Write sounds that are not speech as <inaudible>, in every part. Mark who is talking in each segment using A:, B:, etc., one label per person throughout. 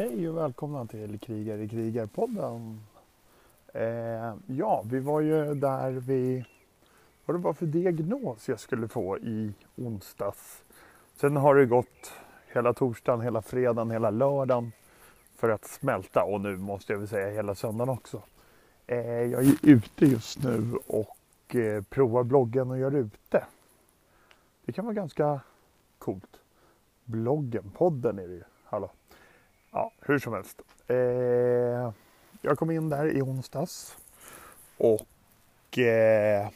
A: Hej och välkomna till Krigare i krigarpodden. Eh, ja, vi var ju där vi... Vad det var för diagnos jag skulle få i onsdags. Sen har det gått hela torsdagen, hela fredagen, hela lördagen för att smälta och nu måste jag väl säga hela söndagen också. Eh, jag är ute just nu och eh, provar bloggen och gör ute. Det kan vara ganska coolt. Bloggen, podden är det ju. Hallå. Ja, hur som helst. Eh, jag kom in där i onsdags och eh,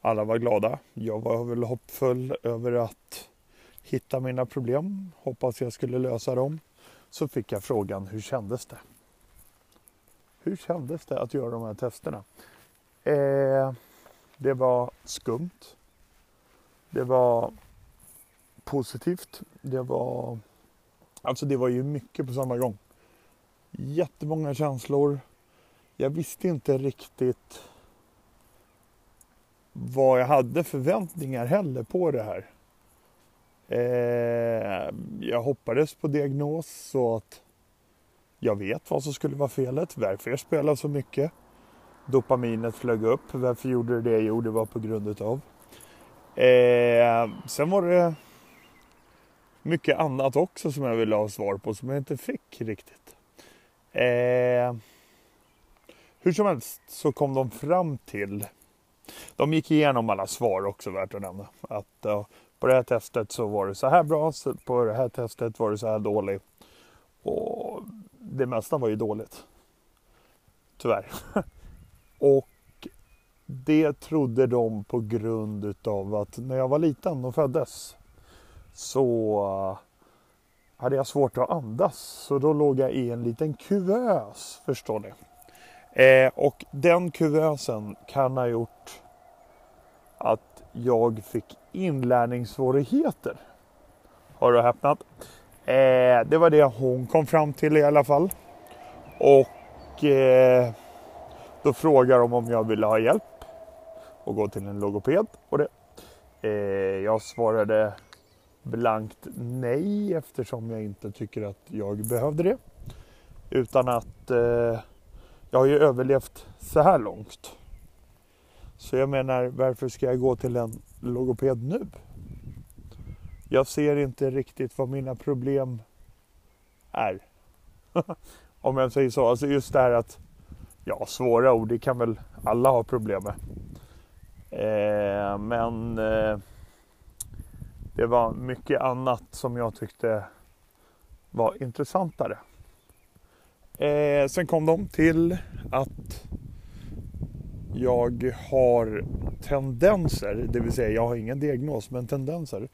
A: alla var glada. Jag var väl hoppfull över att hitta mina problem. Hoppas jag skulle lösa dem. Så fick jag frågan, hur kändes det? Hur kändes det att göra de här testerna? Eh, det var skumt. Det var positivt. Det var Alltså det var ju mycket på samma gång. Jättemånga känslor. Jag visste inte riktigt vad jag hade förväntningar heller på det här. Eh, jag hoppades på diagnos så att jag vet vad som skulle vara felet, varför jag spelar så mycket. Dopaminet flög upp. Varför gjorde det det? Jo, det var på grund utav. Eh, sen var det mycket annat också som jag ville ha svar på som jag inte fick riktigt. Eh, hur som helst så kom de fram till, de gick igenom alla svar också värt att nämna. Att eh, på det här testet så var det så här bra, på det här testet var det så här dåligt. Och det mesta var ju dåligt. Tyvärr. <laughs> och det trodde de på grund utav att när jag var liten och föddes så eh, hade jag svårt att andas. Så då låg jag i en liten kuvös, förstår ni. Eh, och den kuvösen kan ha gjort att jag fick inlärningssvårigheter. Har du häpnat? Eh, det var det hon kom fram till i alla fall. Och eh, då frågade de om jag ville ha hjälp och gå till en logoped. Och det. Eh, jag svarade blankt nej eftersom jag inte tycker att jag behövde det. Utan att eh, jag har ju överlevt så här långt. Så jag menar, varför ska jag gå till en logoped nu? Jag ser inte riktigt vad mina problem är. <laughs> Om jag säger så. Alltså just det här att, ja svåra ord, det kan väl alla ha problem med. Eh, men eh, det var mycket annat som jag tyckte var intressantare. Eh, sen kom de till att jag har tendenser, det vill säga jag har ingen diagnos, men tendenser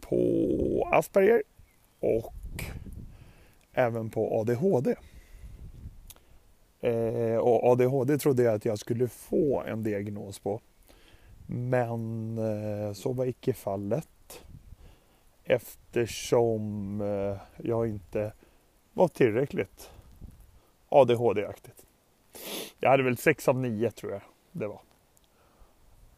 A: på Asperger och även på ADHD. Eh, och ADHD trodde jag att jag skulle få en diagnos på. Men eh, så var icke fallet eftersom eh, jag inte var tillräckligt ADHD-aktigt. Jag hade väl 6 av 9 tror jag det var.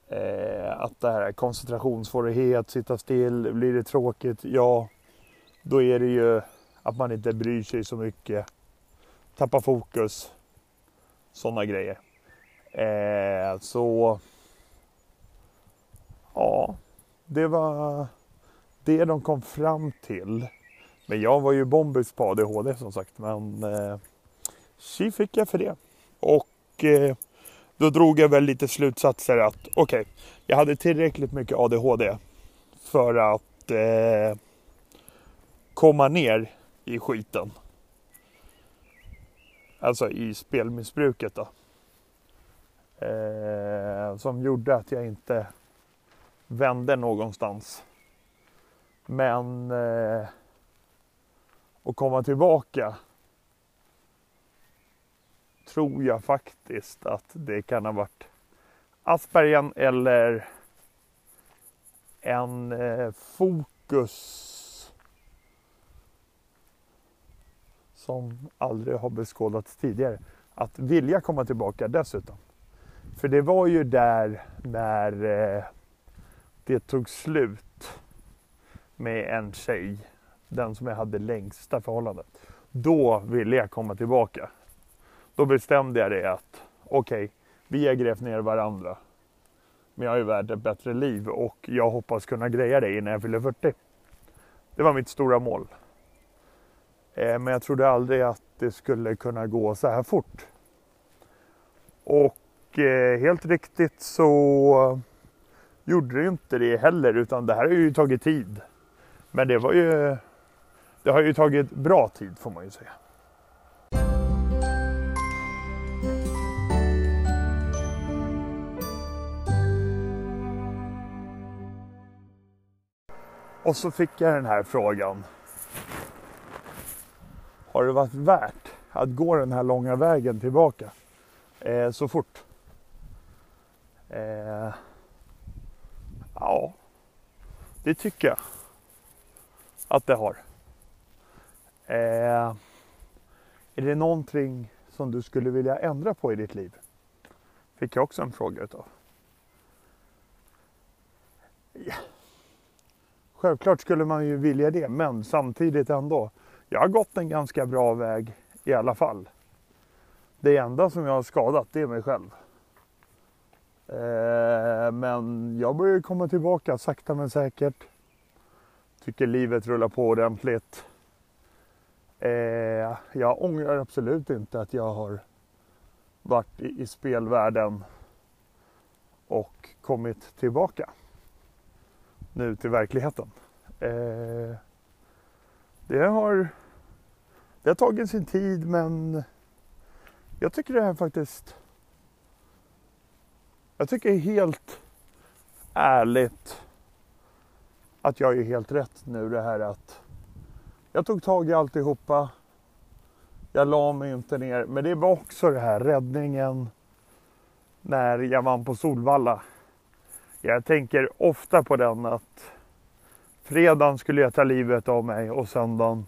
A: Eh, att det här koncentrationssvårighet, sitta still, blir det tråkigt, ja då är det ju att man inte bryr sig så mycket, Tappar fokus, sådana grejer. Eh, så ja, det var det de kom fram till. Men jag var ju bombis på ADHD som sagt. Men eh, tji fick jag för det. Och eh, då drog jag väl lite slutsatser att okej, okay, jag hade tillräckligt mycket ADHD för att eh, komma ner i skiten. Alltså i spelmissbruket då. Eh, som gjorde att jag inte vände någonstans. Men eh, att komma tillbaka tror jag faktiskt att det kan ha varit Aspergen eller en eh, fokus som aldrig har beskådats tidigare. Att vilja komma tillbaka dessutom. För det var ju där när eh, det tog slut med en tjej den som jag hade längsta förhållandet. Då ville jag komma tillbaka. Då bestämde jag det att okej, okay, vi har grävt ner varandra. Men jag är värd ett bättre liv och jag hoppas kunna greja det innan jag fyller 40. Det var mitt stora mål. Eh, men jag trodde aldrig att det skulle kunna gå så här fort. Och eh, helt riktigt så gjorde det inte det heller utan det här har ju tagit tid. Men det var ju det har ju tagit bra tid får man ju säga. Och så fick jag den här frågan. Har det varit värt att gå den här långa vägen tillbaka eh, så fort? Eh, ja, det tycker jag att det har. Eh, är det någonting som du skulle vilja ändra på i ditt liv? Fick jag också en fråga utav. Ja. Självklart skulle man ju vilja det, men samtidigt ändå. Jag har gått en ganska bra väg i alla fall. Det enda som jag har skadat, det är mig själv. Eh, men jag börjar komma tillbaka sakta men säkert. Tycker livet rullar på ordentligt. Eh, jag ångrar absolut inte att jag har varit i, i spelvärlden och kommit tillbaka nu till verkligheten. Eh, det, har, det har tagit sin tid men jag tycker det här faktiskt jag tycker helt ärligt att jag är helt rätt nu det här att jag tog tag i alltihopa. Jag la mig inte ner. Men det var också det här räddningen när jag vann på Solvalla. Jag tänker ofta på den att fredagen skulle jag ta livet av mig och söndagen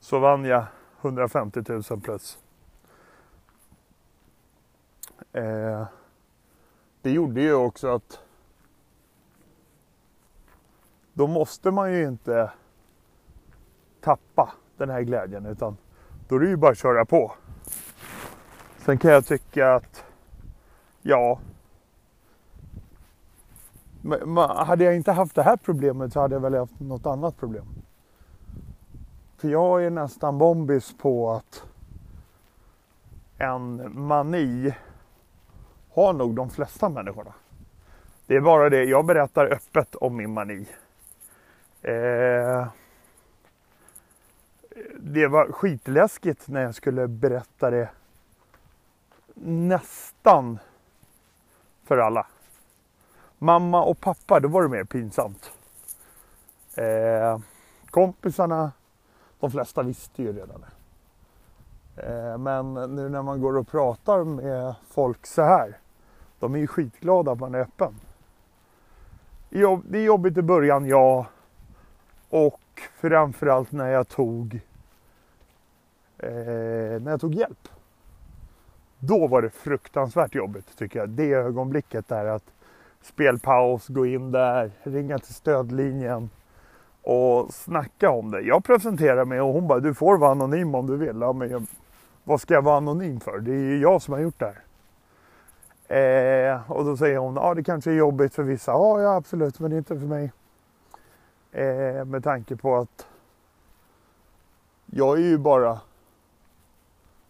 A: så vann jag 150 000 plus. Eh, det gjorde ju också att då måste man ju inte tappa den här glädjen utan då är det ju bara att köra på. Sen kan jag tycka att ja, hade jag inte haft det här problemet så hade jag väl haft något annat problem. För jag är nästan bombis på att en mani har nog de flesta människorna. Det är bara det, jag berättar öppet om min mani. Eh, det var skitläskigt när jag skulle berätta det nästan för alla. Mamma och pappa, då var det mer pinsamt. Eh, kompisarna, de flesta visste ju redan det. Eh, men nu när man går och pratar med folk så här, de är ju skitglada att man är öppen. Det är jobbigt i början, ja. Och framförallt när jag tog eh, när jag tog hjälp. Då var det fruktansvärt jobbigt tycker jag. Det ögonblicket där att spelpaus, gå in där, ringa till stödlinjen och snacka om det. Jag presenterar mig och hon bara, du får vara anonym om du vill. Ja, men jag, vad ska jag vara anonym för? Det är ju jag som har gjort det här. Eh, och då säger hon, ja det kanske är jobbigt för vissa. Ja, ja absolut, men inte för mig. Eh, med tanke på att jag är ju bara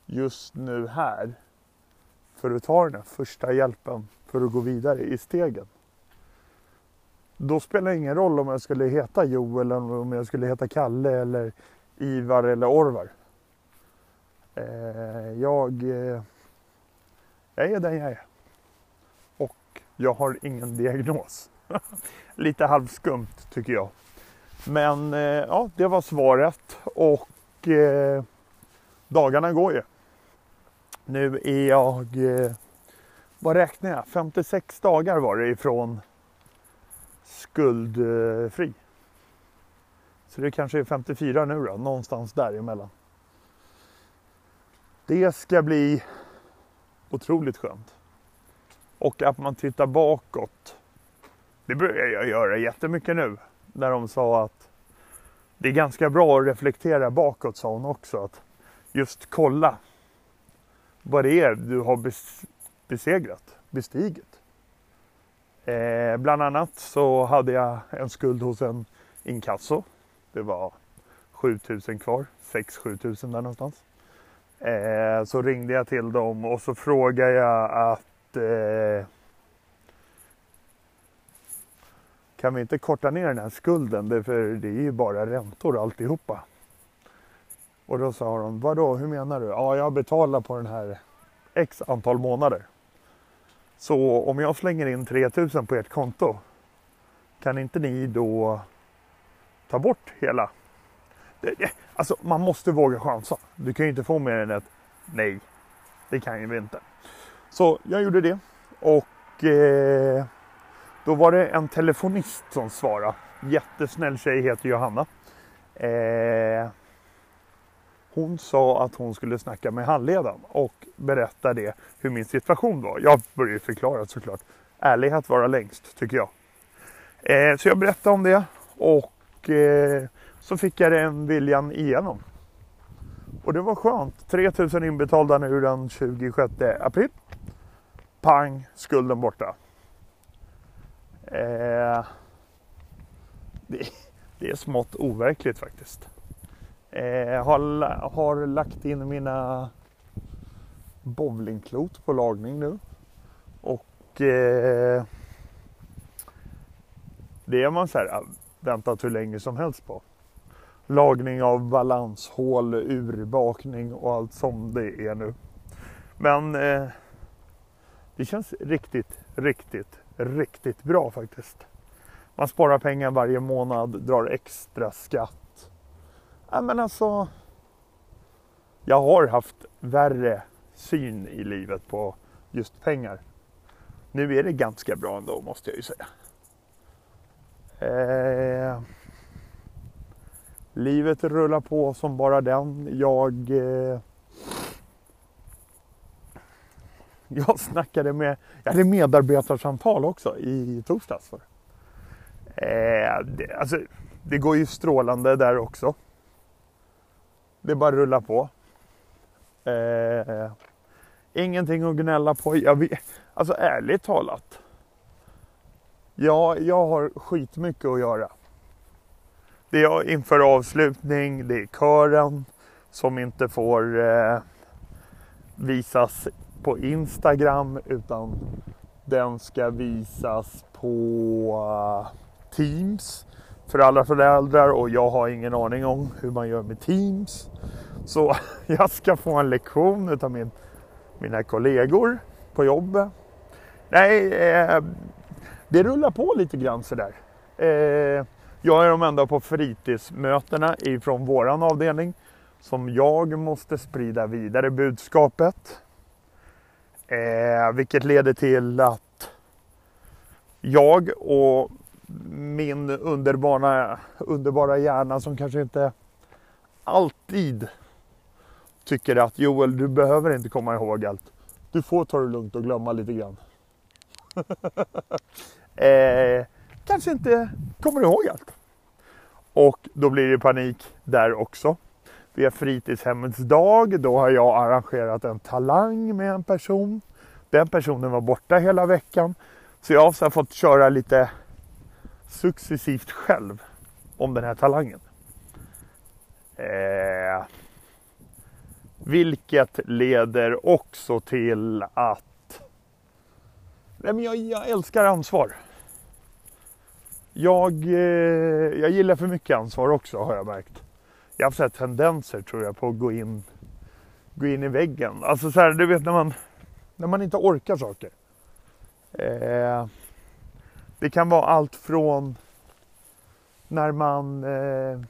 A: just nu här för att ta den här första hjälpen för att gå vidare i stegen. Då spelar det ingen roll om jag skulle heta Joel eller om jag skulle heta Kalle eller Ivar eller Orvar. Eh, jag, eh, jag är den jag är. Och jag har ingen diagnos. <laughs> Lite halvskumt tycker jag. Men eh, ja, det var svaret och eh, dagarna går ju. Nu är jag, eh, vad räknar jag? 56 dagar var det ifrån skuldfri. Så det kanske är 54 nu då, någonstans däremellan. Det ska bli otroligt skönt. Och att man tittar bakåt. Det börjar jag göra jättemycket nu. När de sa att det är ganska bra att reflektera bakåt sa hon också. Att just kolla vad det är du har besegrat, bestigit. Eh, bland annat så hade jag en skuld hos en inkasso. Det var 7000 kvar, 6-7000 där någonstans. Eh, så ringde jag till dem och så frågade jag att eh, kan vi inte korta ner den här skulden? Det, för det är ju bara räntor alltihopa. Och då sa de, vadå, hur menar du? Ja, jag betalar på den här x antal månader. Så om jag slänger in 3000 på ert konto, kan inte ni då ta bort hela? Alltså man måste våga chansa. Du kan ju inte få mer än ett nej. Det kan ju vi inte. Så jag gjorde det och eh, då var det en telefonist som svarade. Jättesnäll tjej, heter Johanna. Eh, hon sa att hon skulle snacka med handledaren och berätta det, hur min situation var. Jag började förklara såklart. Ärlighet vara längst, tycker jag. Eh, så jag berättade om det och eh, så fick jag den viljan igenom. Och det var skönt. 3000 inbetalda nu den 26 april. Pang, skulden borta. Eh, det, det, är smått overkligt faktiskt. Eh, har, har lagt in mina bowlingklot på lagning nu. Och eh, det är man så här, väntat hur länge som helst på. Lagning av balanshål, urbakning och allt som det är nu. Men eh, det känns riktigt, riktigt, riktigt bra faktiskt. Man sparar pengar varje månad, drar extra skatt. Ja, men alltså, jag har haft värre syn i livet på just pengar. Nu är det ganska bra ändå måste jag ju säga. Eh, livet rullar på som bara den. Jag eh, <laughs> Jag snackade med, jag hade medarbetarsamtal också i torsdags. För. Eh, det, alltså, det går ju strålande där också. Det bara rullar på. Eh, ingenting att gnälla på. Jag vet, alltså ärligt talat. Ja, jag har skitmycket att göra. Det är inför avslutning, det är kören som inte får eh, visas på Instagram utan den ska visas på eh, Teams för alla föräldrar och jag har ingen aning om hur man gör med Teams. Så <laughs> jag ska få en lektion av min, mina kollegor på jobbet. Nej, eh, det rullar på lite grann sådär. Eh, jag är de enda på fritidsmötena ifrån våran avdelning som jag måste sprida vidare budskapet. Eh, vilket leder till att jag och min underbara, underbara hjärna som kanske inte alltid tycker att Joel, du behöver inte komma ihåg allt. Du får ta det lugnt och glömma lite grann. <laughs> eh, kanske inte kommer ihåg allt. Och då blir det panik där också. Vi har fritidshemmets dag. Då har jag arrangerat en talang med en person. Den personen var borta hela veckan. Så jag har fått köra lite successivt själv om den här talangen. Eh, vilket leder också till att nej men jag, jag älskar ansvar. Jag, eh, jag gillar för mycket ansvar också har jag märkt jag har sett tendenser tror jag på att gå in, gå in i väggen. Alltså så här, du vet när man, när man inte orkar saker. Eh, det kan vara allt från när man eh,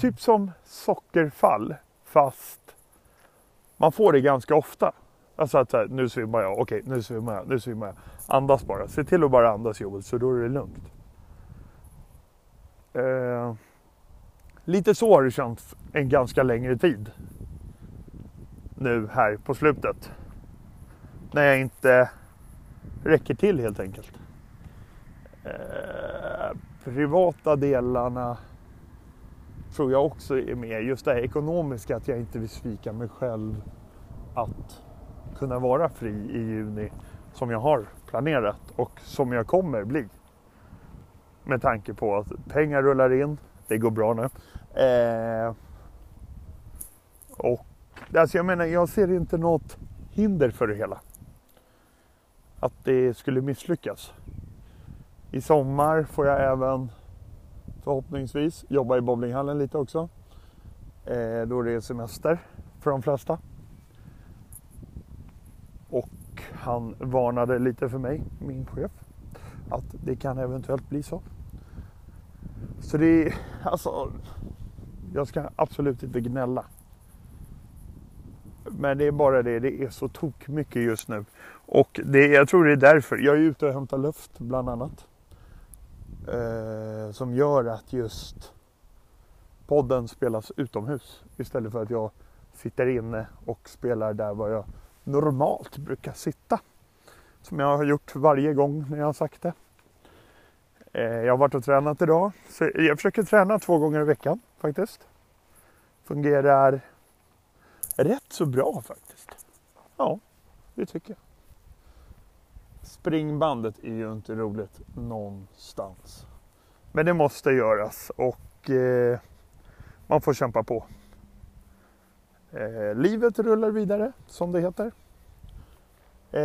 A: typ som sockerfall fast man får det ganska ofta. Alltså att här, nu svimmar jag, okej nu svimmar jag, nu svimmar jag. Andas bara, se till att bara andas Joel, så då är det lugnt. Eh, Lite så har det känts en ganska längre tid. Nu här på slutet. När jag inte räcker till helt enkelt. Eh, privata delarna tror jag också är med. Just det här ekonomiska, att jag inte vill svika mig själv att kunna vara fri i juni som jag har planerat och som jag kommer bli. Med tanke på att pengar rullar in, det går bra nu. Eh, och alltså jag menar, jag ser inte något hinder för det hela. Att det skulle misslyckas. I sommar får jag även förhoppningsvis jobba i bowlinghallen lite också. Eh, då det är semester för de flesta. Och han varnade lite för mig, min chef, att det kan eventuellt bli så. Så det är, alltså, jag ska absolut inte gnälla. Men det är bara det, det är så tok mycket just nu. Och det, jag tror det är därför. Jag är ute och hämtar luft bland annat. Eh, som gör att just podden spelas utomhus istället för att jag sitter inne och spelar där var jag normalt brukar sitta. Som jag har gjort varje gång när jag har sagt det. Eh, jag har varit och tränat idag. Så jag försöker träna två gånger i veckan faktiskt. Fungerar rätt så bra faktiskt. Ja, det tycker jag. Springbandet är ju inte roligt någonstans. Men det måste göras och eh, man får kämpa på. Eh, livet rullar vidare som det heter. Eh,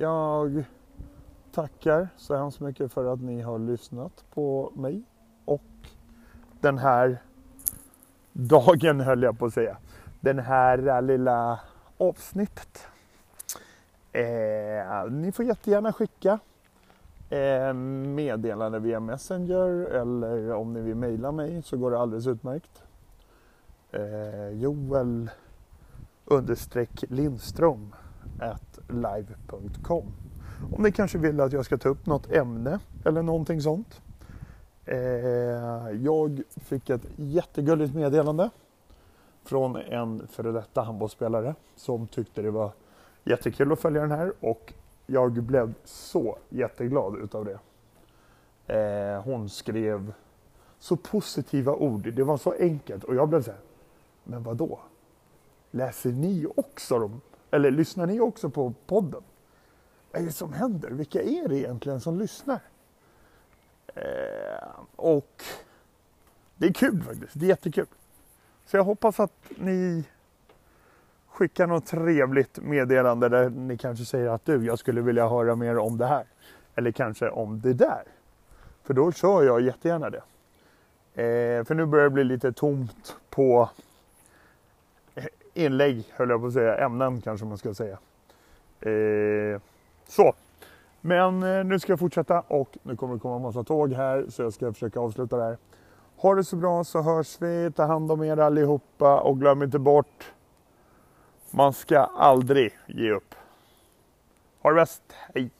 A: jag tackar så hemskt mycket för att ni har lyssnat på mig och den här dagen <laughs> höll jag på att säga. Den här lilla avsnittet. Eh, ni får jättegärna skicka eh, meddelande via Messenger eller om ni vill mejla mig så går det alldeles utmärkt. Eh, Joel understreck Lindström at live.com om ni kanske vill att jag ska ta upp något ämne eller någonting sånt. Eh, jag fick ett jättegulligt meddelande från en före detta handbollsspelare som tyckte det var jättekul att följa den här och jag blev så jätteglad utav det. Eh, hon skrev så positiva ord, det var så enkelt och jag blev så här, men vad då? Läser ni också dem? Eller lyssnar ni också på podden? Vad är det som händer? Vilka är det egentligen som lyssnar? Eh, och det är kul faktiskt, det är jättekul. Så jag hoppas att ni skickar något trevligt meddelande där ni kanske säger att du, jag skulle vilja höra mer om det här. Eller kanske om det där. För då kör jag jättegärna det. Eh, för nu börjar det bli lite tomt på inlägg, höll jag på att säga. Ämnen kanske man ska säga. Eh, så. Men eh, nu ska jag fortsätta och nu kommer det komma en massa tåg här så jag ska försöka avsluta det här. Ha det så bra så hörs vi. Ta hand om er allihopa och glöm inte bort man ska aldrig ge upp. Ha det bäst. Hej!